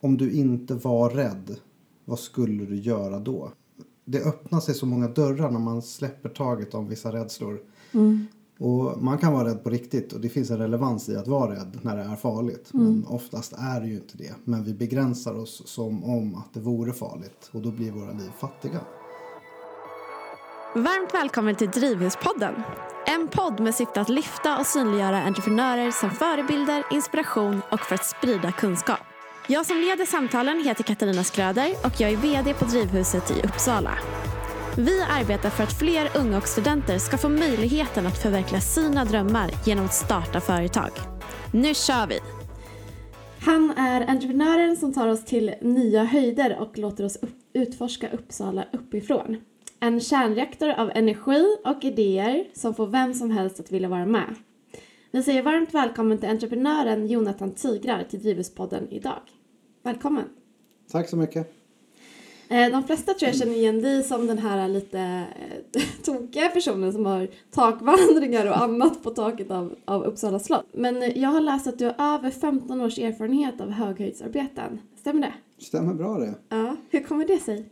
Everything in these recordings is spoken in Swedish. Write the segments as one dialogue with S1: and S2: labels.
S1: om du inte var rädd, vad skulle du göra då? Det öppnar sig så många dörrar när man släpper taget om vissa rädslor.
S2: Mm.
S1: Och man kan vara rädd på riktigt och det finns en relevans i att vara rädd när det är farligt.
S2: Mm.
S1: Men oftast är det ju inte det. Men vi begränsar oss som om att det vore farligt och då blir våra liv fattiga.
S2: Varmt välkommen till Drivhuspodden. En podd med syfte att lyfta och synliggöra entreprenörer som förebilder, inspiration och för att sprida kunskap. Jag som leder samtalen heter Katarina Skröder och jag är VD på Drivhuset i Uppsala. Vi arbetar för att fler unga och studenter ska få möjligheten att förverkliga sina drömmar genom att starta företag. Nu kör vi! Han är entreprenören som tar oss till nya höjder och låter oss upp, utforska Uppsala uppifrån. En kärnreaktor av energi och idéer som får vem som helst att vilja vara med. Vi säger varmt välkommen till entreprenören Jonathan Tigrar till Drivhuspodden idag. Välkommen!
S1: Tack så mycket.
S2: Eh, De flesta tror jag känner igen dig som den här lite eh, tokiga personen som har takvandringar och annat på taket av, av Uppsala slott. Men eh, jag har läst att du har över 15 års erfarenhet av höghöjdsarbeten. Stämmer det?
S1: Stämmer bra det.
S2: Ja. Hur kommer det sig?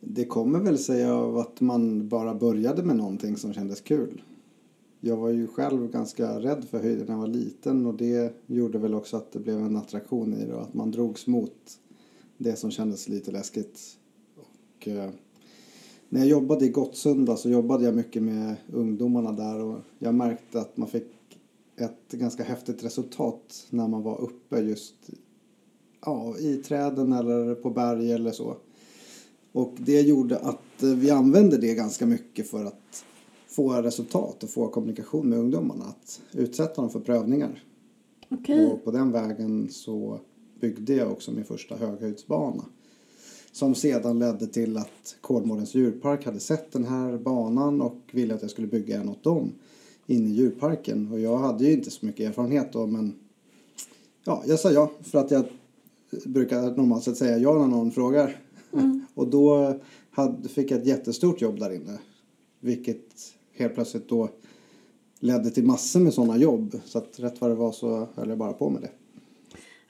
S1: Det kommer väl sig av att man bara började med någonting som kändes kul. Jag var ju själv ganska rädd för höjden när jag var liten och det gjorde väl också att det blev en attraktion i det och att man drogs mot det som kändes lite läskigt. Och, eh, när jag jobbade i Gottsunda så jobbade jag mycket med ungdomarna där och jag märkte att man fick ett ganska häftigt resultat när man var uppe just ja, i träden eller på berg eller så. Och det gjorde att eh, vi använde det ganska mycket för att få resultat och få kommunikation med ungdomarna. Att utsätta dem för prövningar.
S2: Okej.
S1: Och på den vägen så byggde jag också min första höghöjdsbana. Som sedan ledde till att Kolmårdens djurpark hade sett den här banan och ville att jag skulle bygga en åt dem inne i djurparken. Och jag hade ju inte så mycket erfarenhet då men ja, jag sa ja för att jag brukar normalt sett säga ja när någon frågar. och då hade, fick jag ett jättestort jobb där inne. Vilket helt plötsligt då ledde till massor med sådana jobb. Så att rätt vad det var så höll jag bara på med det.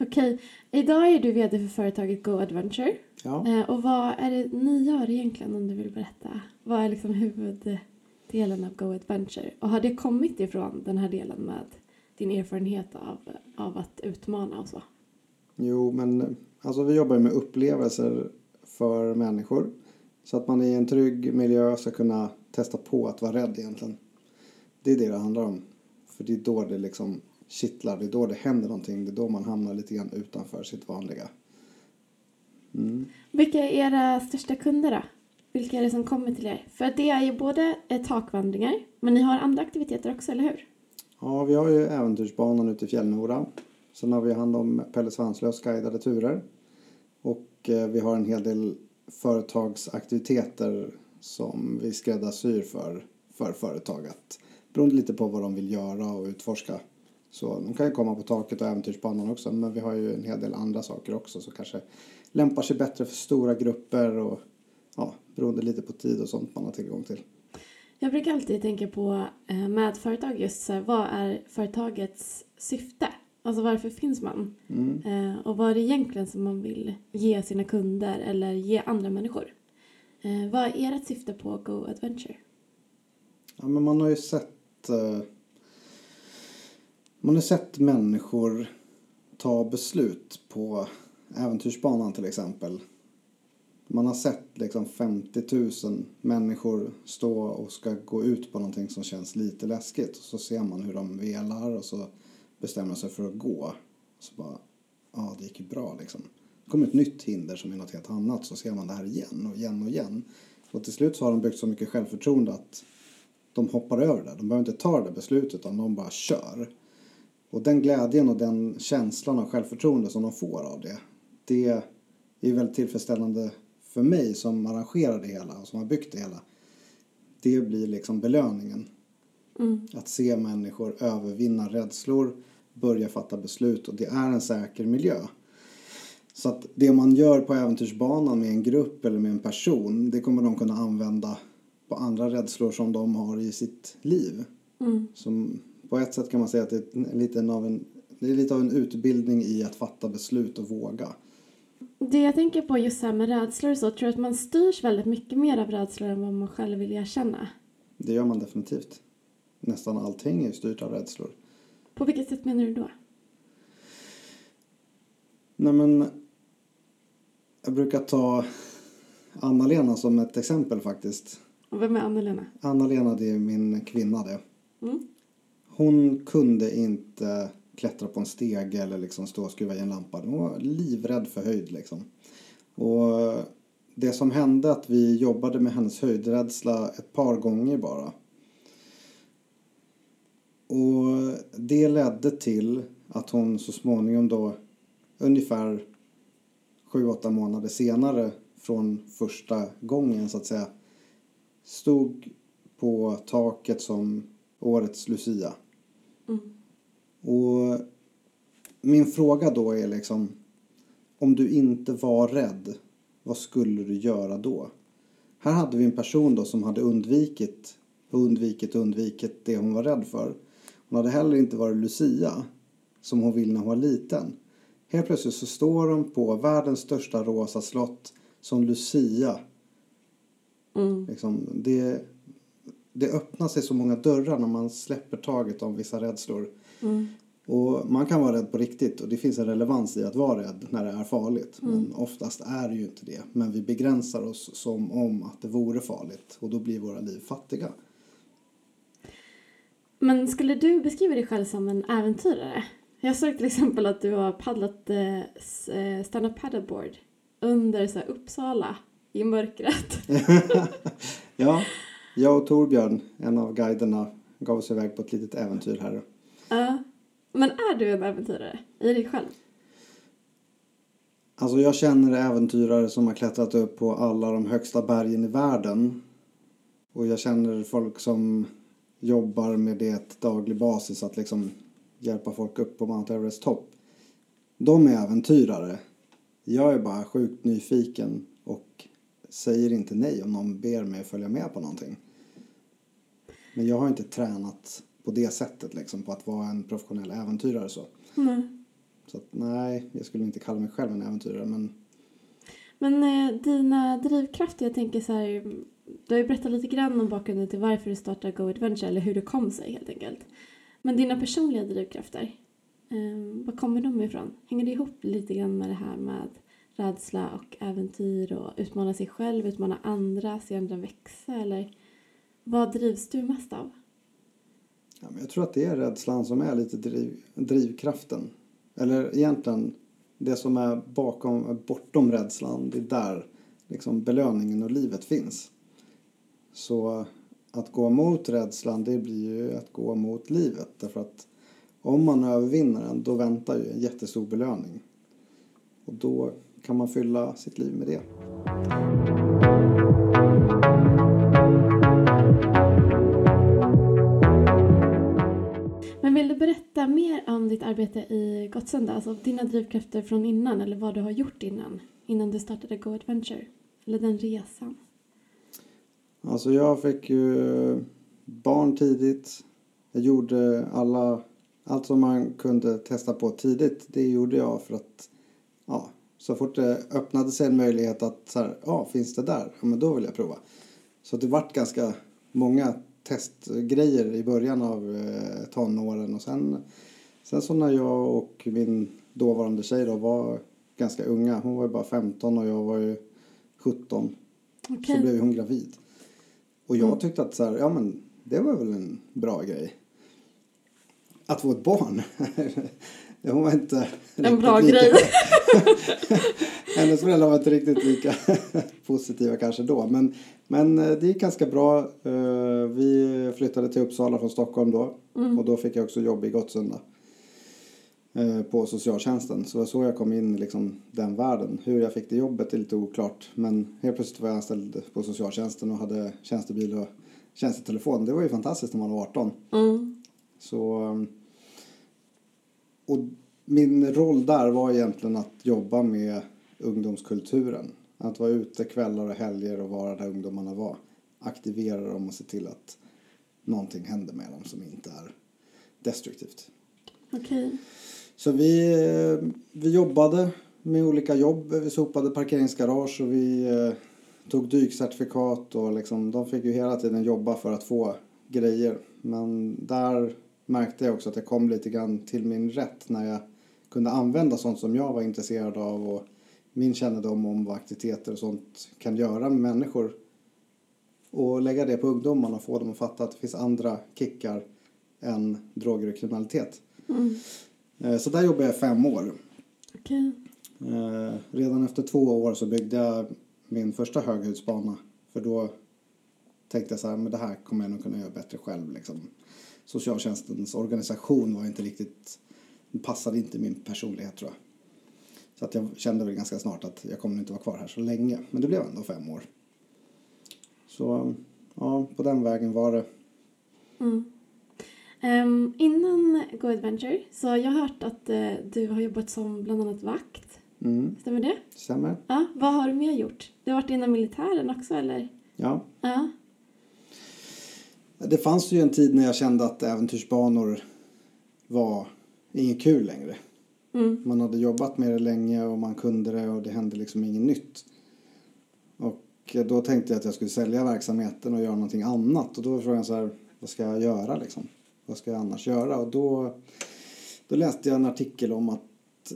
S2: Okej. Idag är du VD för företaget Go Adventure.
S1: Ja.
S2: Eh, och vad är det ni gör egentligen om du vill berätta? Vad är liksom huvuddelen av Go Adventure? Och har det kommit ifrån den här delen med din erfarenhet av, av att utmana och så?
S1: Jo, men alltså vi jobbar med upplevelser för människor. Så att man i en trygg miljö ska kunna testa på att vara rädd egentligen. Det är det det handlar om. För det är då det liksom kittlar, det är då det händer någonting. Det är då man hamnar lite grann utanför sitt vanliga. Mm.
S2: Vilka är era största kunder då? Vilka är det som kommer till er? För det är ju både eh, takvandringar, men ni har andra aktiviteter också, eller hur?
S1: Ja, vi har ju äventyrsbanan ute i Fjällnora. Sen har vi hand om Pelle Svanslös guidade turer. Och eh, vi har en hel del företagsaktiviteter som vi skräddarsyr för, för företag. Att, beroende lite på vad de vill göra och utforska. Så de kan ju komma på taket och äventyrsbanan också. Men vi har ju en hel del andra saker också som kanske lämpar sig bättre för stora grupper och ja, beroende lite på tid och sånt man har tillgång till.
S2: Jag brukar alltid tänka på eh, med företag just så här, vad är företagets syfte? Alltså varför finns man?
S1: Mm.
S2: Eh, och vad är det egentligen som man vill ge sina kunder eller ge andra människor? Eh, vad är ert syfte på Go Adventure?
S1: Ja, men man har ju sett eh, man har sett människor ta beslut på äventyrsbanan till exempel. Man har sett liksom 50 000 människor stå och ska gå ut på någonting som känns lite läskigt. Och så ser man hur de velar och så bestämmer sig för att gå. Så bara, ja det gick ju bra liksom. Kommer ett nytt hinder som är något helt annat så ser man det här igen och igen och igen. Och till slut så har de byggt så mycket självförtroende att de hoppar över det. De behöver inte ta det där beslutet utan de bara kör. Och den glädjen och den känslan av självförtroende som de får av det, det är väldigt tillfredsställande för mig som arrangerar det hela och som har byggt det hela. Det blir liksom belöningen.
S2: Mm.
S1: Att se människor övervinna rädslor, börja fatta beslut och det är en säker miljö. Så att det man gör på äventyrsbanan med en grupp eller med en person, det kommer de kunna använda på andra rädslor som de har i sitt liv.
S2: Mm.
S1: Som på ett sätt kan man säga att det är lite av en det är lite av en utbildning i att fatta beslut och våga.
S2: Det jag tänker på just här med rädslor och så, tror jag att man styrs väldigt mycket mer av rädslor än vad man själv vill erkänna.
S1: Det gör man definitivt. Nästan allting är styrt av rädslor.
S2: På vilket sätt menar du då?
S1: Nej men, jag brukar ta Anna-Lena som ett exempel faktiskt.
S2: Och vem är Anna-Lena?
S1: Anna-Lena det är min kvinna det.
S2: Mm.
S1: Hon kunde inte klättra på en stege eller liksom stå och skruva i en lampa. Hon var livrädd för höjd liksom. Och det som hände att vi jobbade med hennes höjdrädsla ett par gånger bara. Och det ledde till att hon så småningom då ungefär sju, åtta månader senare från första gången så att säga stod på taket som årets Lucia.
S2: Mm.
S1: Och min fråga då är liksom om du inte var rädd, vad skulle du göra då? Här hade vi en person då som hade undvikit och undvikit och undvikit det hon var rädd för. Hon hade heller inte varit Lucia som hon vill när hon var liten. Helt plötsligt så står hon på världens största rosa slott som Lucia.
S2: Mm.
S1: Liksom, det, det öppnar sig så många dörrar när man släpper taget om vissa rädslor.
S2: Mm.
S1: Och man kan vara rädd på riktigt och det finns en relevans i att vara rädd när det är farligt.
S2: Mm.
S1: Men oftast är det ju inte det. Men vi begränsar oss som om att det vore farligt och då blir våra liv fattiga.
S2: Men skulle du beskriva dig själv som en äventyrare? Jag såg till exempel att du har paddlat eh, eh, stand-up paddleboard under så här, Uppsala i mörkret.
S1: ja, jag och Torbjörn, en av guiderna, gav oss iväg på ett litet äventyr här.
S2: Ja. Men är du en äventyrare i dig själv?
S1: Alltså jag känner äventyrare som har klättrat upp på alla de högsta bergen i världen. Och jag känner folk som jobbar med det daglig basis att liksom hjälpa folk upp på Mount Everest topp. De är äventyrare. Jag är bara sjukt nyfiken och säger inte nej om någon ber mig följa med på någonting. Men jag har inte tränat på det sättet liksom på att vara en professionell äventyrare så.
S2: Mm.
S1: Så att, nej, jag skulle inte kalla mig själv en äventyrare men
S2: Men eh, dina drivkrafter, jag tänker så här, du har ju berättat lite grann om bakgrunden till varför du startade Go Adventure, eller hur det kom sig helt enkelt. Men dina personliga drivkrafter, eh, var kommer de ifrån? Hänger det ihop lite grann med det här med rädsla och äventyr och utmana sig själv, utmana andra, se andra växa eller vad drivs du mest av?
S1: Ja, men jag tror att det är rädslan som är lite driv, drivkraften. Eller egentligen det som är bakom, bortom rädslan, det är där liksom belöningen och livet finns. Så att gå mot rädslan, det blir ju att gå mot livet. Därför att om man övervinner den, då väntar ju en jättestor belöning. Och då kan man fylla sitt liv med det.
S2: Men vill du berätta mer om ditt arbete i Gottsunda, alltså dina drivkrafter från innan eller vad du har gjort innan, innan du startade Go Adventure? Eller den resan?
S1: Alltså jag fick ju barn tidigt. Jag gjorde alla, allt som man kunde testa på tidigt. Det gjorde jag för att ja, så fort det öppnade sig en möjlighet att så här, ja, finns det där? Ja, men då vill jag prova. Så det vart ganska många testgrejer i början av eh, tonåren och sen, sen så när jag och min dåvarande tjej då var ganska unga, hon var ju bara 15 och jag var ju 17,
S2: Okej.
S1: så blev hon gravid. Och jag
S2: Mm.
S1: tyckte att så här, ja men det var väl en bra grej. Att få ett barn. Hon var inte
S2: En bra
S1: lika-
S2: grej.
S1: Hennes föräldrar var inte riktigt lika positiva kanske då. Men, men eh, det gick ganska bra. Eh, Vi flyttade till Uppsala från Stockholm då.
S2: Mm.
S1: Och då fick jag också jobb i Gottsunda. Eh, På socialtjänsten. Så det var så jag kom in i liksom den världen. Hur jag fick det jobbet är lite oklart. Men helt plötsligt var jag anställd på socialtjänsten och hade tjänstebil och tjänstetelefon. Det var ju fantastiskt när man var 18.
S2: Mm.
S1: Så, um, och min roll där var egentligen att jobba med ungdomskulturen. Att vara ute kvällar och helger och vara där ungdomarna var. Aktivera dem och se till att någonting händer med dem som inte är destruktivt.
S2: Okej.
S1: Så vi, eh, vi jobbade med olika jobb. Vi sopade parkeringsgarage och vi eh, tog dykcertifikat och liksom, de fick ju hela tiden jobba för att få grejer. Men där märkte jag också att jag kom lite grann till min rätt när jag kunde använda sånt som jag var intresserad av och min kännedom om vad aktiviteter och sånt kan göra med människor. Och lägga det på ungdomarna och få dem att fatta att det finns andra kickar än droger och kriminalitet.
S2: Mm.
S1: Eh, Så där jobbade jag fem år.
S2: Okej.
S1: Eh, Redan efter två år så byggde jag min första höghöjdsbana. För då tänkte jag så här, men det här kommer jag nog kunna göra bättre själv. Liksom. Socialtjänstens organisation var inte riktigt, passade inte min personlighet tror jag. Så att jag kände väl ganska snart att jag kommer inte vara kvar här så länge. Men det blev ändå fem år. Så ja, på den vägen var det.
S2: Mm. Ehm, innan Go Adventure så jag har hört att eh, du har jobbat som bland annat vakt.
S1: Mm,
S2: Stämmer det?
S1: stämmer.
S2: Ja. Vad har du mer gjort? Du har varit inom militären också eller?
S1: Ja.
S2: Ja.
S1: Det fanns ju en tid när jag kände att äventyrsbanor var inget kul längre.
S2: Mm.
S1: Man hade jobbat med det länge och man kunde det och det hände liksom inget nytt. Och då tänkte jag att jag skulle sälja verksamheten och göra någonting annat. Och då var frågan så här, vad ska jag göra liksom? Vad ska jag annars göra? Och då, då läste jag en artikel om att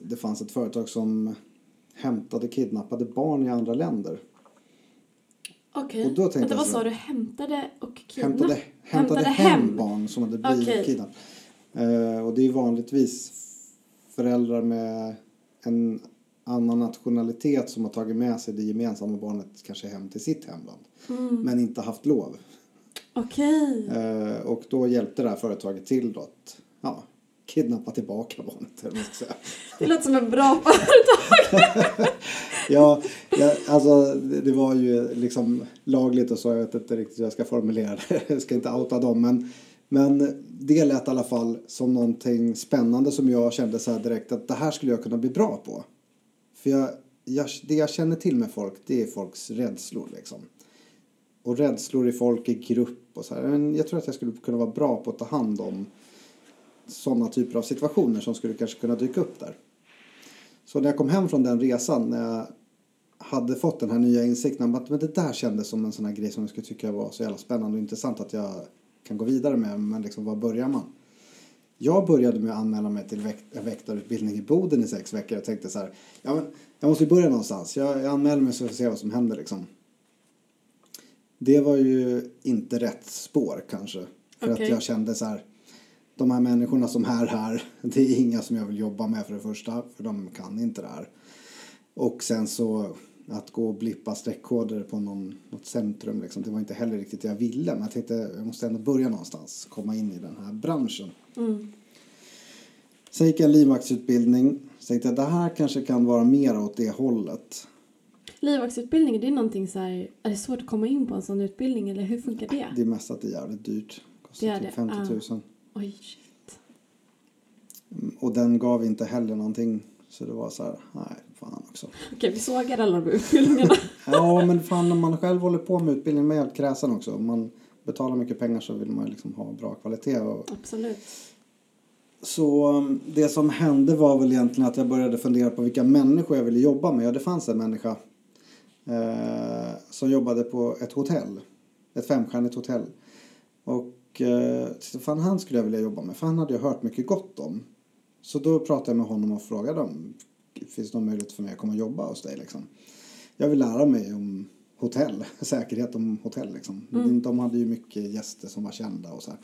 S1: det fanns ett företag som hämtade kidnappade barn i andra länder.
S2: Okej.
S1: Tänkte
S2: Vänta, vad sa du? Hämtade och kidnappade?
S1: Hämtade, hämtade,
S2: Hämtade
S1: hem,
S2: hem.
S1: barn som hade blivit
S2: Okej.
S1: kidnappade. Eh, och det är vanligtvis föräldrar med en annan nationalitet som har tagit med sig det gemensamma barnet kanske hem till sitt hemland.
S2: Mm.
S1: Men inte haft lov.
S2: Okej.
S1: Eh, och då hjälpte det här företaget till då att ja, kidnappa tillbaka barnet. Eller vad säga.
S2: Det låter som en bra företag.
S1: Ja, ja, alltså det, det var ju liksom lagligt och så. Jag vet inte riktigt hur jag ska formulera det. Jag ska inte outa dem. Men, men det lät i alla fall som någonting spännande som jag kände så här direkt att det här skulle jag kunna bli bra på. För jag, jag, det jag känner till med folk, det är folks rädslor liksom. Och rädslor i folk i grupp och så här. Men jag tror att jag skulle kunna vara bra på att ta hand om sådana typer av situationer som skulle kanske kunna dyka upp där. Så när jag kom hem från den resan, när jag hade fått den här nya insikten om att men det där kändes som en sån här grej som jag skulle tycka var så jävla spännande och intressant att jag kan gå vidare med. Men liksom, var börjar man? Jag började med att anmäla mig till en väktarutbildning i Boden i sex veckor. och tänkte så här, ja men jag måste ju börja någonstans. Jag, jag anmäler mig så får se vad som händer liksom. Det var ju inte rätt spår kanske. För
S2: Okej.
S1: att jag kände så här, de här människorna som är här, det är inga som jag vill jobba med för det första, för de kan inte det här. Och sen så att gå och blippa streckkoder på någon, något centrum, liksom, det var inte heller riktigt det jag ville. Men jag tänkte, jag måste ändå börja någonstans, komma in i den här branschen.
S2: Mm.
S1: Sen gick jag en livvaktsutbildning. Så tänkte jag, det här kanske kan vara mer åt det hållet.
S2: Livvaktsutbildning, det är någonting så här, är det svårt att komma in på en sån utbildning eller hur funkar det?
S1: Det är mest att det är jävligt dyrt. Kostar
S2: Det är
S1: typ
S2: det,
S1: 50 000.
S2: Oj, shit.
S1: Och den gav inte heller någonting. Så det var så här, nej, fan också.
S2: Okej, vi sågar alla de utbildningarna.
S1: Ja, men fan när man själv håller på med utbildning, man är helt kräsen också. Om man betalar mycket pengar så vill man ju liksom ha bra kvalitet. Och...
S2: Absolut.
S1: Så um, det som hände var väl egentligen att jag började fundera på vilka människor jag ville jobba med. Ja, det fanns en människa eh, som jobbade på ett hotell. Ett femstjärnigt hotell. Och eh, fan han skulle jag vilja jobba med. För han hade jag hört mycket gott om. Så då pratade jag med honom och frågade om finns det någon möjlighet för mig att komma och jobba hos dig liksom. Jag vill lära mig om hotell, säkerhet om hotell liksom.
S2: Mm.
S1: De hade ju mycket gäster som var kända och så här.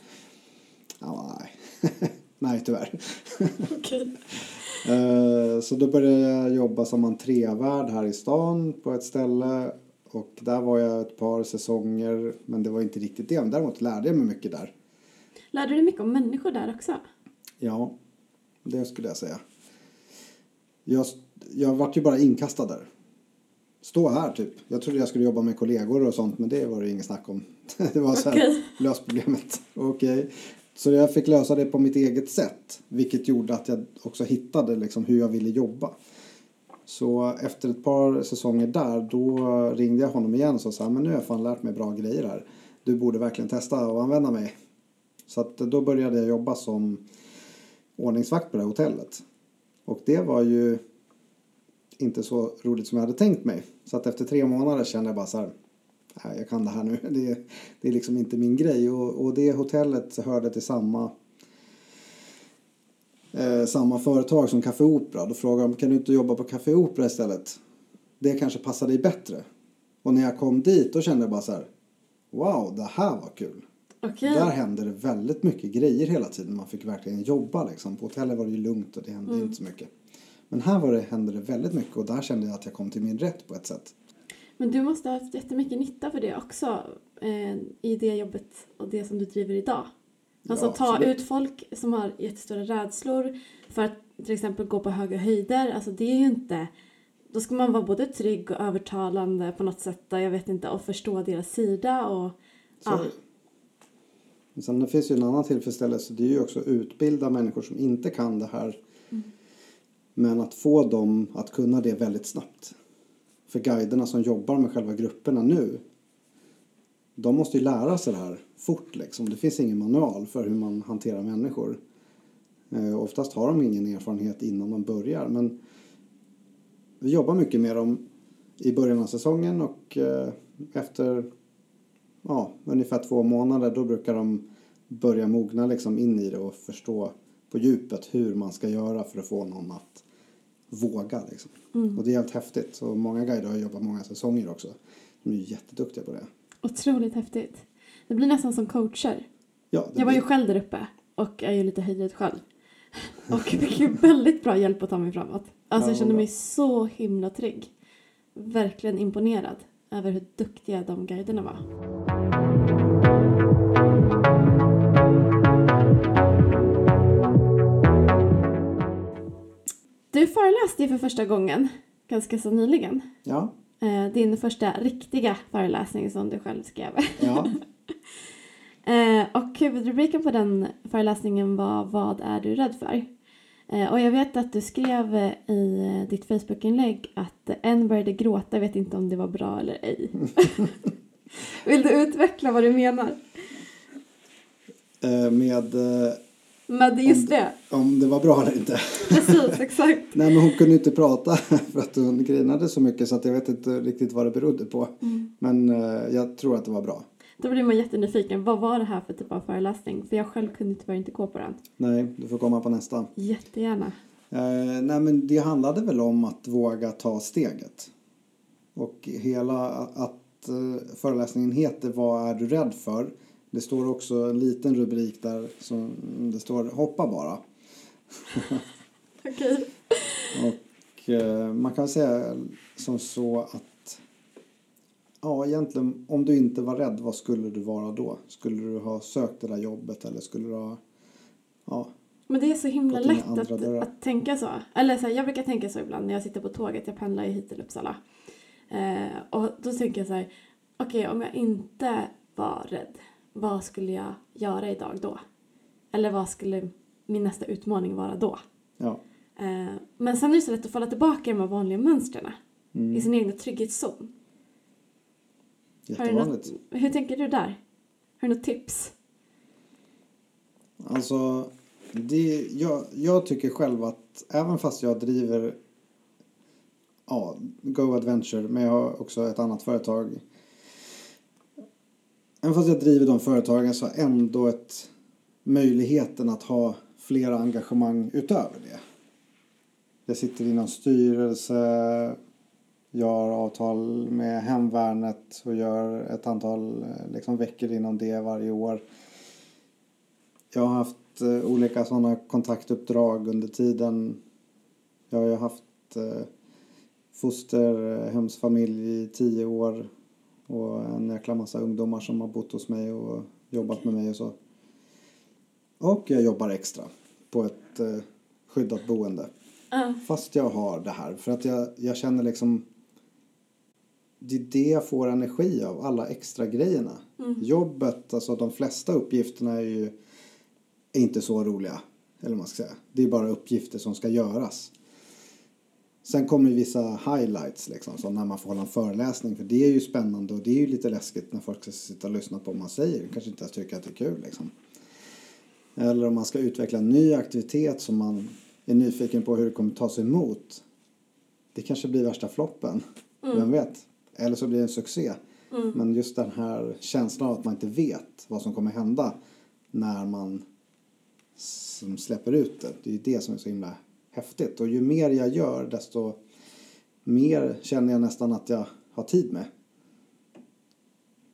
S1: Ja, nej. nej, tyvärr.
S2: Okej.
S1: Eh, Så då började jag jobba som entrévärd här i stan på ett ställe. Och där var jag ett par säsonger, men det var inte riktigt det. Däremot lärde jag mig mycket där.
S2: Lärde du dig mycket om människor där också?
S1: Ja, det skulle jag säga. Jag, jag vart ju bara inkastad där. Stå här typ. Jag trodde jag skulle jobba med kollegor och sånt, men det var det inget snack om. Det var så här,
S2: Okej.
S1: lös problemet. Okej. Så jag fick lösa det på mitt eget sätt, vilket gjorde att jag också hittade liksom hur jag ville jobba. Så efter ett par säsonger där, då ringde jag honom igen och sa men nu har jag fan lärt mig bra grejer här. Du borde verkligen testa att använda mig. Så att då började jag jobba som ordningsvakt på det här hotellet. Och det var ju inte så roligt som jag hade tänkt mig. Så att efter tre månader kände jag bara så här, nej jag kan det här nu. Det, det är liksom inte min grej. Och, och det hotellet hörde till samma eh, samma företag som Café Opera. Då frågade de, kan du inte jobba på Café Opera istället? Det kanske passar dig bättre. Och när jag kom dit då kände jag bara så här, wow, det här var kul.
S2: Okej.
S1: Där hände det väldigt mycket grejer hela tiden. Man fick verkligen jobba liksom. På hotellet var det ju lugnt och det hände
S2: Mm.
S1: inte så mycket. Men här var det, hände det väldigt mycket och där kände jag att jag kom till min rätt på ett sätt.
S2: Men du måste ha haft jättemycket nytta för det också eh, i det jobbet och det som du driver idag. Alltså
S1: Ja,
S2: ta ut folk som har jättestora rädslor för att till exempel gå på höga höjder. Alltså det är ju inte... Då ska man vara både trygg och övertalande på något sätt. Jag vet inte, och förstå deras sida och...
S1: Så,
S2: Ja.
S1: Men Sen det finns ju en annan tillfredsställelse. Det är ju också att utbilda människor som inte kan det här. Men att få dem att kunna det väldigt snabbt. För guiderna som jobbar med själva grupperna nu. De måste ju lära sig det här fort liksom. Det finns ingen manual för hur man hanterar människor. Eh, oftast har de ingen erfarenhet innan de börjar. Men vi jobbar mycket med dem i början av säsongen och eh, efter ja, ungefär två månader då brukar de börja mogna liksom in i det och förstå på djupet hur man ska göra för att få någon att våga. Liksom. Och det är helt häftigt. Så många guider har jobbat många säsonger också. De är jätteduktiga på det.
S2: Otroligt häftigt. Det blir nästan som coacher.
S1: Ja,
S2: Jag var ju
S1: blir-
S2: själv där uppe och är ju lite höjdrädd själv. Och fick ju väldigt bra hjälp att ta mig framåt. Alltså jag
S1: Ja,
S2: kände mig så himla trygg. Verkligen imponerad över hur duktiga de guiderna var. Du föreläste ju för första gången ganska så nyligen.
S1: Ja,
S2: Eh, Din första riktiga föreläsning som du själv skrev.
S1: ja.
S2: Eh, och huvudrubriken på den föreläsningen var Vad är du rädd för? Eh, och jag vet att du skrev i ditt Facebookinlägg att en började gråta, vet inte om det var bra eller ej. Vill du utveckla vad du menar?
S1: Med
S2: Men just det,
S1: om det var bra eller inte.
S2: precis, exakt.
S1: Nej, men hon kunde inte prata för att hon grinade så mycket så att jag vet inte riktigt vad det berodde på. Men eh, jag tror att det var bra.
S2: Då blir man jättenyfiken, vad var det här för typ av föreläsning? För jag själv kunde tyvärr inte gå på den.
S1: Nej, du får komma på nästa.
S2: Jättegärna.
S1: Eh, nej men det handlade väl om att våga ta steget. Och hela att eh, föreläsningen heter Vad är du rädd för? Det står också en liten rubrik där som det står Hoppa bara.
S2: Okej.
S1: Och eh, man kan säga som så att ja egentligen om du inte var rädd vad skulle du vara då? Skulle du ha sökt det där jobbet eller skulle du ha ja
S2: Men det är så himla lätt att,
S1: dörrar.
S2: att tänka så. Eller så här, jag brukar tänka så ibland när jag sitter på tåget. Jag pendlar ju hit till Uppsala. Eh, och då tänker jag så här. Okej, om jag inte var rädd. Vad skulle jag göra idag då? Eller vad skulle min nästa utmaning vara då?
S1: ja
S2: Eh, men sen är det så lätt att falla tillbaka i de här vanliga mönstren.
S1: mm,
S2: I sin egna trygghetszon.
S1: Jättevanligt.
S2: något, hur tänker du där? Har du något tips?
S1: Alltså, det, jag, jag tycker själv att även fast jag driver ja, Go Adventure, men jag har också ett annat företag. Även fast jag driver de företagen så har jag ändå ett möjligheten att ha flera engagemang utöver det. Jag sitter i någon styrelse, jag har avtal med Hemvärnet och gör ett antal eh, liksom, veckor inom det varje år. Jag har haft eh, olika sådana kontaktuppdrag under tiden. Jag har ju haft eh, fosterhemsfamilj eh, i tio år och en jäkla massa ungdomar som har bott hos mig och jobbat med mig och så. Och jag jobbar extra på ett eh, skyddat boende.
S2: Ja.
S1: Fast jag har det här. För att jag, jag känner liksom... Det är det jag får energi av, alla extra grejerna. Jobbet, alltså de flesta uppgifterna är ju är inte så roliga. Eller man ska säga. Det är bara uppgifter som ska göras. Sen kommer vissa highlights liksom, som när man får hålla en föreläsning. För det är ju spännande och det är ju lite läskigt när folk ska sitta och lyssna på vad man säger. Kanske inte ens tycker att det är kul liksom. Eller om man ska utveckla en ny aktivitet som man är nyfiken på hur det kommer tas emot. Det kanske blir värsta floppen. Vem vet? Eller så blir det en succé. Men just den här känslan av att man inte vet vad som kommer hända när man släpper ut det. Det är ju det som är så himla häftigt. Och ju mer jag gör desto mer känner jag nästan att jag har tid med.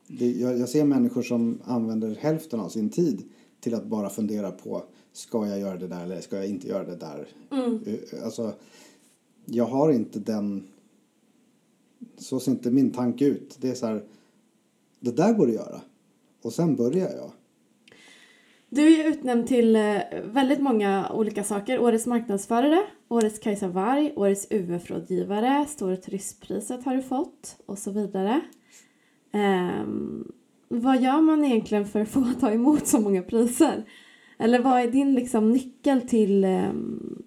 S1: Det, jag, jag ser människor som använder hälften av sin tid till att bara fundera på ska jag göra det där eller ska jag inte göra det där. Eh, Alltså, jag har inte den... Så ser inte min tanke ut. Det är så här, det där går att göra. Och sen börjar jag.
S2: Du är utnämnd till eh, väldigt många olika saker. Årets marknadsförare, Årets Kajsa Warg, Årets UF-rådgivare, Stora turistpriset har du fått och så vidare. Ehm, vad gör man egentligen för att få ta emot så många priser? Eller vad är din liksom nyckel till, ehm,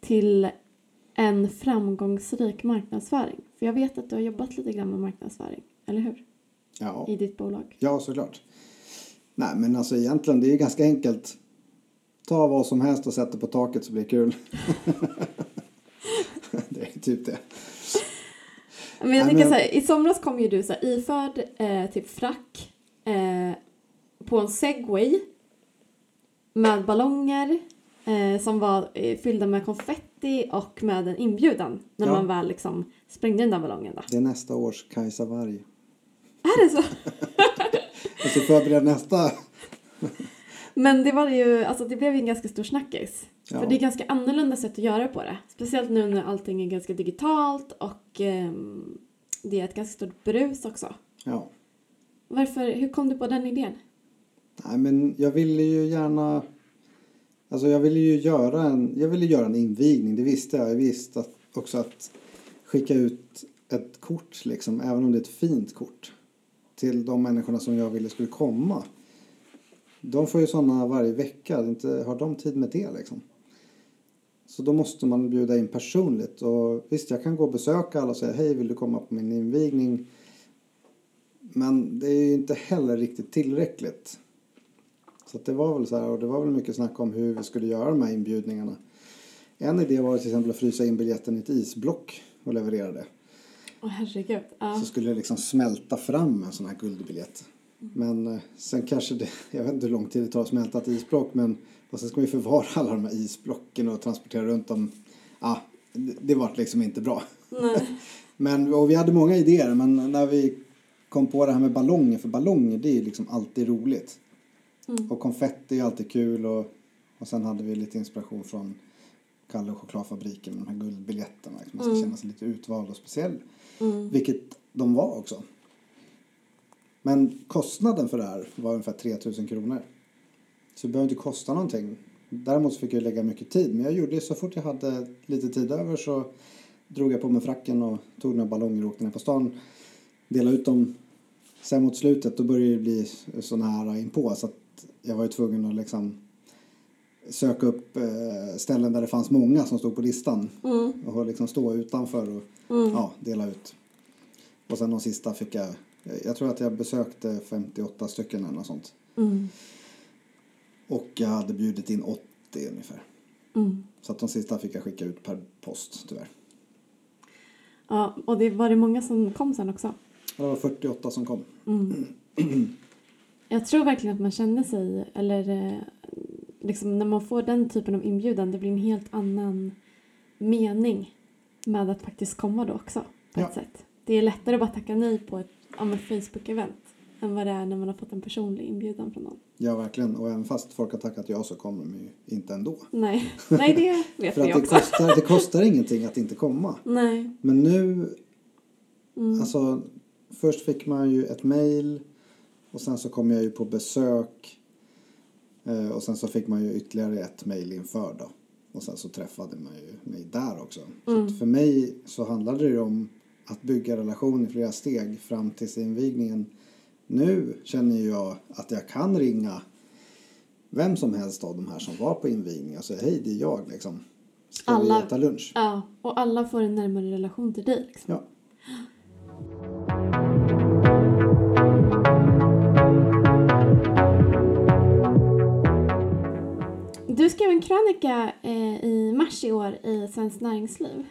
S2: till en framgångsrik marknadsföring? För jag vet att du har jobbat lite grann med marknadsföring, eller hur?
S1: Ja.
S2: I ditt bolag.
S1: Ja, såklart. Nej, men alltså egentligen, det är ju ganska enkelt. Ta vad som helst och sätt det på taket så blir det kul. det är typ det.
S2: Men jag
S1: Nej,
S2: tänker
S1: men-
S2: så här, i somras kom ju du så här, iförd eh, typ frack eh, på en segway med ballonger eh, som var eh, fyllda med konfetti och med en inbjudan när
S1: Ja.
S2: man väl liksom sprängde den där ballongen då.
S1: Det är nästa års Kajsa Warg.
S2: Är det så?
S1: Jag ska förbereda nästa.
S2: Men det var ju, alltså det blev ju en ganska stor snackis.
S1: Ja.
S2: För det är ganska annorlunda sätt att göra på det. Speciellt nu när allting är ganska digitalt och ehm, det är ett ganska stort brus också.
S1: Ja.
S2: Varför, hur kom du på den idén?
S1: Nej, men jag ville ju gärna... Alltså jag ville ju göra en, jag ville göra en invigning, det visste jag. Jag visste att, också att skicka ut ett kort, liksom, även om det är ett fint kort, till de människorna som jag ville skulle komma. De får ju sådana varje vecka, inte, har de tid med det liksom? Så då måste man bjuda in personligt. Och visst, jag kan gå och besöka alla och säga hej, vill du komma på min invigning? Men det är ju inte heller riktigt tillräckligt. Så att det var väl så här, och det var väl mycket snack om hur vi skulle göra de här inbjudningarna. En idé var till exempel att frysa in biljetten i ett isblock och leverera det.
S2: Åh herregud. Ja.
S1: Så skulle det liksom smälta fram en sån här guldbiljett. Men eh, sen kanske det, jag vet inte hur lång tid det tar att smälta ett isblock men och sen ska vi förvara alla de här isblocken och transportera runt dem. Ja, det, det var liksom inte bra.
S2: Nej.
S1: Men, och vi hade många idéer men när vi kom på det här med ballonger, för ballonger det är ju liksom alltid roligt. Och konfetti är alltid kul och, och sen hade vi lite inspiration från Kalle och chokladfabriken med de här guldbiljetterna. Liksom. Man ska känna sig lite utvald och speciell. Mm. Vilket de var också. Men kostnaden för det här var ungefär 3000 kronor. Så det behövde inte kosta någonting. Däremot fick jag lägga mycket tid. Men jag gjorde det så fort jag hade lite tid över så drog jag på mig fracken och tog några ballonger och åkte ner på stan. Delade ut dem. Sen mot slutet då började det bli så nära inpå så att jag var ju tvungen att liksom söka upp eh, ställen där det fanns många som stod på listan.
S2: Mm.
S1: Och liksom stå utanför och ja, dela ut. Och sen de sista fick jag, jag tror att jag besökte 58 stycken eller något sånt.
S2: Mm.
S1: Och jag hade bjudit in 80 ungefär.
S2: Mm.
S1: Så att de sista fick jag skicka ut per post tyvärr.
S2: Ja, och det var det många som kom sen också.
S1: Det var 48 som kom.
S2: Jag tror verkligen att man känner sig, eller eh, liksom när man får den typen av inbjudan, det blir en helt annan mening med att faktiskt komma då också. På
S1: Ja.
S2: ett sätt. Det är lättare att bara tacka nej på ett men Facebook-event än vad det är när man har fått en personlig inbjudan från någon.
S1: Ja, verkligen. Och även fast folk har tackat ja så kommer de ju inte ändå.
S2: Nej, nej det vet
S1: För
S2: vi
S1: att det
S2: också.
S1: kostar, det kostar ingenting att inte komma.
S2: Nej.
S1: Men nu, alltså först fick man ju ett mail och sen så kom jag ju på besök och sen så fick man ju ytterligare ett mail inför då. Och sen så träffade man ju mig där också. Så att för mig så handlade det ju om att bygga relation i flera steg fram till invigningen. Nu känner jag att jag kan ringa vem som helst av de här som var på invigningen och säga hej det är jag liksom. Ska
S2: Alla-
S1: vi äta lunch?
S2: Ja, och alla får en närmare relation till dig. Liksom.
S1: Ja.
S2: Du skrev en krönika eh, i mars i år i Svenskt Näringsliv.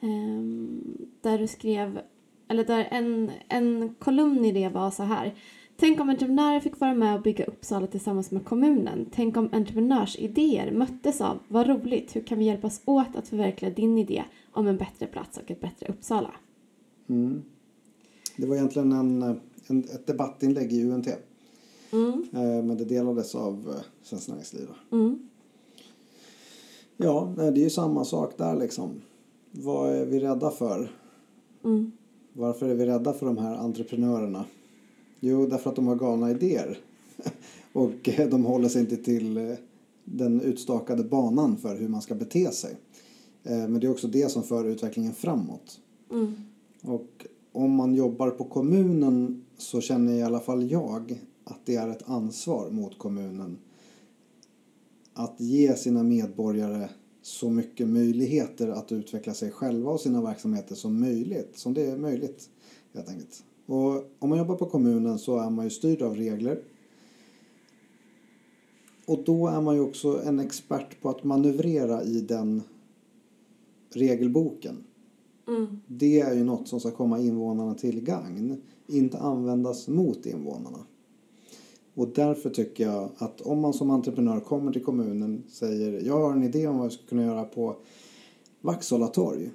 S2: Ehm, där du skrev, eller där en, en kolumn i det var så här. Tänk om entreprenörer fick vara med och bygga Uppsala tillsammans med kommunen. Tänk om entreprenörsidéer möttes av vad roligt, hur kan vi hjälpas åt att förverkliga din idé om en bättre plats och ett bättre Uppsala?
S1: Mm. Det var egentligen en, en, ett debattinlägg i UNT.
S2: Mm.
S1: Eh, men det delades av eh, Svenskt Näringsliv.
S2: Mm.
S1: Ja, det är ju samma sak där liksom. Vad är vi rädda för?
S2: Mm.
S1: Varför är vi rädda för de här entreprenörerna? Jo, därför att de har galna idéer. Och eh, de håller sig inte till den utstakade banan för hur man ska bete sig. Men det är också det som för utvecklingen framåt.
S2: Mm.
S1: Och om man jobbar på kommunen så känner i alla fall jag att det är ett ansvar mot kommunen att ge sina medborgare så mycket möjligheter att utveckla sig själva och sina verksamheter som möjligt, som det är möjligt helt enkelt. Och om man jobbar på kommunen så är man ju styrd av regler. Och då är man ju också en expert på att manövrera i den regelboken
S2: Mm.
S1: det är ju något som ska komma invånarna till gagn, inte användas mot invånarna. Och därför tycker jag att om man som entreprenör kommer till kommunen och säger jag har en idé om vad vi ska kunna göra på Vaxhålla torg.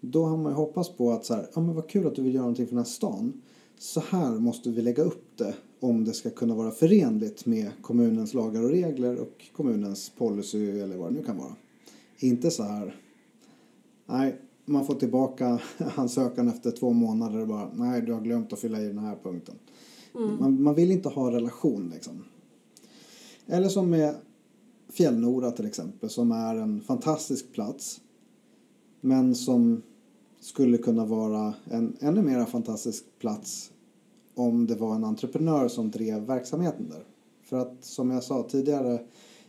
S1: Då har man ju hoppats på att så här, ja men vad kul att du vill göra någonting för den här stan. Så här måste vi lägga upp det om det ska kunna vara förenligt med kommunens lagar och regler och kommunens policy eller vad det nu kan vara. Inte så här, nej, man får tillbaka ansökan efter två månader och bara nej du har glömt att fylla i den här punkten. Man, man vill inte ha relation liksom. Eller som med Fjällnora till exempel som är en fantastisk plats men som skulle kunna vara en ännu mer fantastisk plats om det var en entreprenör som drev verksamheten där. För att som jag sa tidigare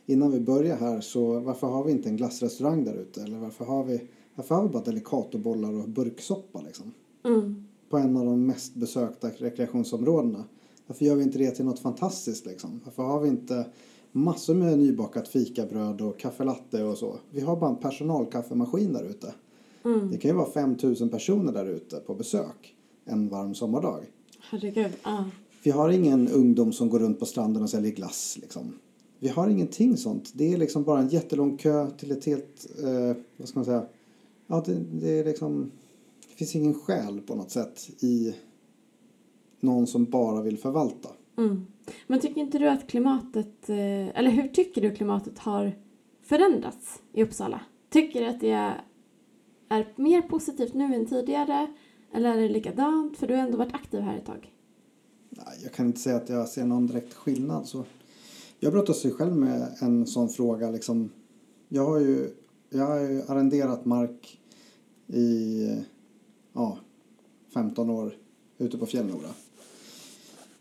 S1: innan vi börjar här så varför har vi inte en glassrestaurang där ute? Eller varför har vi, varför har vi bara delikatobollar och burksoppa liksom?
S2: Mm.
S1: På en av de mest besökta rekreationsområdena. Varför gör vi inte det till något fantastiskt liksom? Varför har vi inte massor med nybakat fikabröd och kaffelatte och så? Vi har bara en personalkaffemaskin där ute.
S2: Mm.
S1: Det kan ju vara 5000 personer där ute på besök en varm sommardag.
S2: Herregud. Ja.
S1: Vi har ingen ungdom som går runt på stranden och säljer glass. Liksom. Vi har ingenting sånt. Det är liksom bara en jättelång kö till ett helt, eh, vad ska man säga, ja det, det är liksom, det finns ingen själ på något sätt i någon som bara vill förvalta.
S2: Mm. Men tycker inte du att klimatet, eh, eller hur tycker du klimatet har förändrats i Uppsala? Tycker du att det är, mer positivt nu än tidigare? Eller är det likadant? För du har ändå varit aktiv här ett tag.
S1: Nej, jag kan inte säga att jag ser någon direkt skillnad. Så. Jag brottas ju själv med en sån fråga. Liksom. Jag, har ju, jag har ju arrenderat mark i ja, 15 år ute på Fjällnora.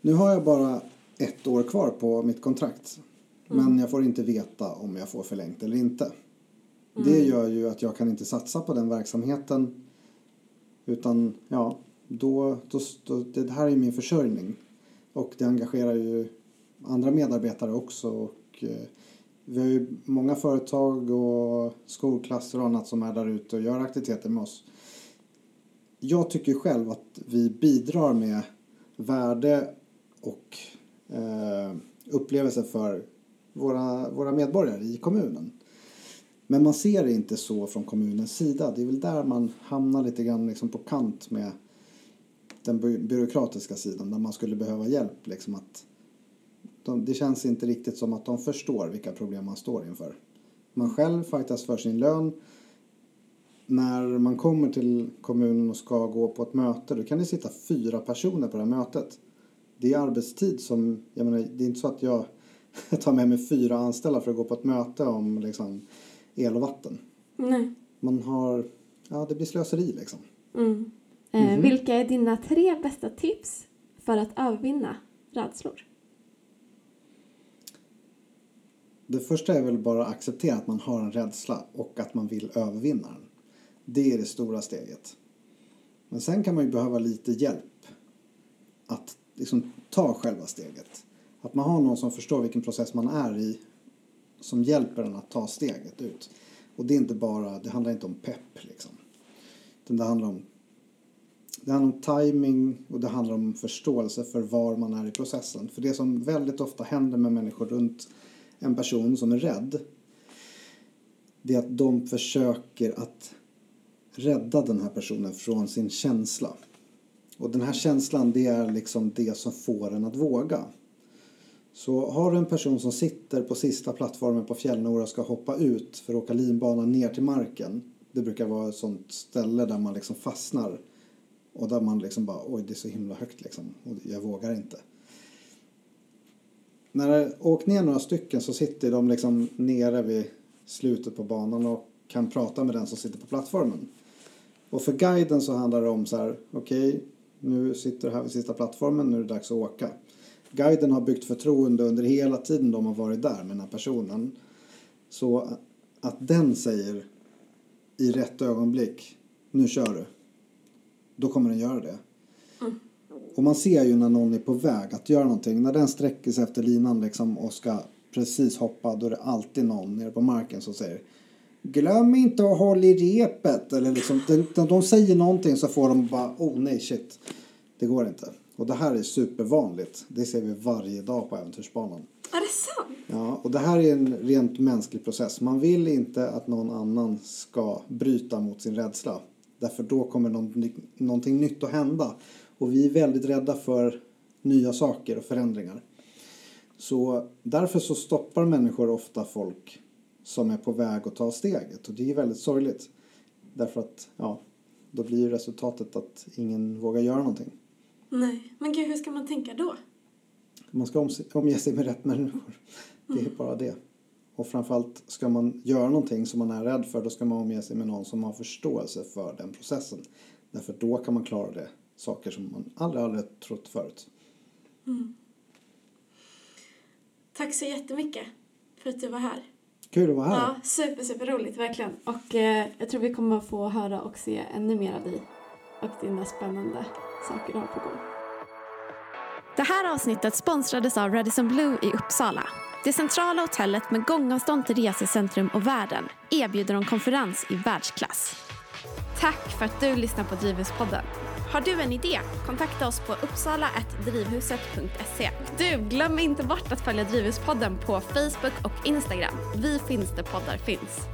S1: Nu har jag bara ett år kvar på mitt kontrakt. Men jag får inte veta om jag får förlängt eller inte. Det gör ju att jag kan inte satsa på den verksamheten. Utan ja, då, då, då, det här är min försörjning. Och det engagerar ju andra medarbetare också. Och, eh, vi har ju många företag och skolklasser och annat som är där ute och gör aktiviteter med oss. Jag tycker själv att vi bidrar med värde och eh, upplevelser för våra, våra medborgare i kommunen. Men man ser det inte så från kommunens sida. Det är väl där man hamnar lite grann liksom på kant med den by- byråkratiska sidan där man skulle behöva hjälp. Liksom att de, det känns inte riktigt som att de förstår vilka problem man står inför. Man själv fightas för sin lön. När man kommer till kommunen och ska gå på ett möte då kan det sitta fyra personer på det här mötet. Det är arbetstid som, jag menar, det är inte så att jag tar med mig fyra anställda för att gå på ett möte om liksom, el och vatten.
S2: Nej.
S1: Man har, ja det blir slöseri liksom.
S2: Mm. Eh, Vilka är dina tre bästa tips för att övervinna rädslor?
S1: Det första är väl bara att acceptera att man har en rädsla och att man vill övervinna den. Det är det stora steget. Men sen kan man ju behöva lite hjälp liksom ta själva steget. Att man har någon som förstår vilken process man är i som hjälper en att ta steget ut. Och det är inte bara, det handlar inte om pepp liksom. Utan det handlar om det handlar om timing och det handlar om förståelse för var man är i processen. För det som väldigt ofta händer med människor runt en person som är rädd det är att de försöker att rädda den här personen från sin känsla. Och den här känslan det är liksom det som får en att våga. Så har du en person som sitter på sista plattformen på Fjällnora och ska hoppa ut för att åka linbanan ner till marken. Det brukar vara ett sånt ställe där man liksom fastnar. Och där man liksom bara, oj det är så himla högt liksom. Och jag vågar inte. När det åkt ner några stycken så sitter de liksom nere vid slutet på banan och kan prata med den som sitter på plattformen. Och för guiden så handlar det om så här, okej, okay, nu sitter du här vid sista plattformen, nu är det dags att åka. Guiden har byggt förtroende under hela tiden de har varit där med den här personen. Så att den säger i rätt ögonblick, nu kör du. Då kommer den göra det. Mm. Och man ser ju när någon är på väg att göra någonting. När den sträcker sig efter linan liksom och ska precis hoppa, då är det alltid någon nere på marken som säger Glöm inte att hålla i repet. Eller liksom, de, de säger någonting så får de bara, oh nej shit. Det går inte. Och det här är supervanligt. Det ser vi varje dag på äventyrsbanan.
S2: Är det sant?
S1: Ja, och det här är en rent mänsklig process. Man vill inte att någon annan ska bryta mot sin rädsla. Därför då kommer någon, någonting nytt att hända. Och vi är väldigt rädda för nya saker och förändringar. Så därför så stoppar människor ofta folk som är på väg att ta steget. Och det är väldigt sorgligt. Därför att, ja, då blir ju resultatet att ingen vågar göra någonting.
S2: Nej, men gud, hur ska man tänka då?
S1: Man ska omge sig med rätt människor. Det är mm. bara det. Och framförallt ska man göra någonting som man är rädd för, då ska man omge sig med någon som har förståelse för den processen. Därför då kan man klara det, saker som man aldrig, aldrig trott förut. Mm.
S2: Tack så jättemycket för att du var här.
S1: Kul att vara här.
S2: Ja, super, super roligt verkligen. Och eh, jag tror vi kommer få höra och se ännu mer av dig och dina spännande saker du har på gång. Det här avsnittet sponsrades av Radisson Blue i Uppsala. Det centrala hotellet med gångavstånd till resecentrum och världen erbjuder en konferens i världsklass. Tack för att du lyssnar på Drivhuspodden. Har du en idé? Kontakta oss på uppsala.drivhuset.se. Du, glöm inte bort att följa Drivhuspodden på Facebook och Instagram. Vi finns där poddar finns.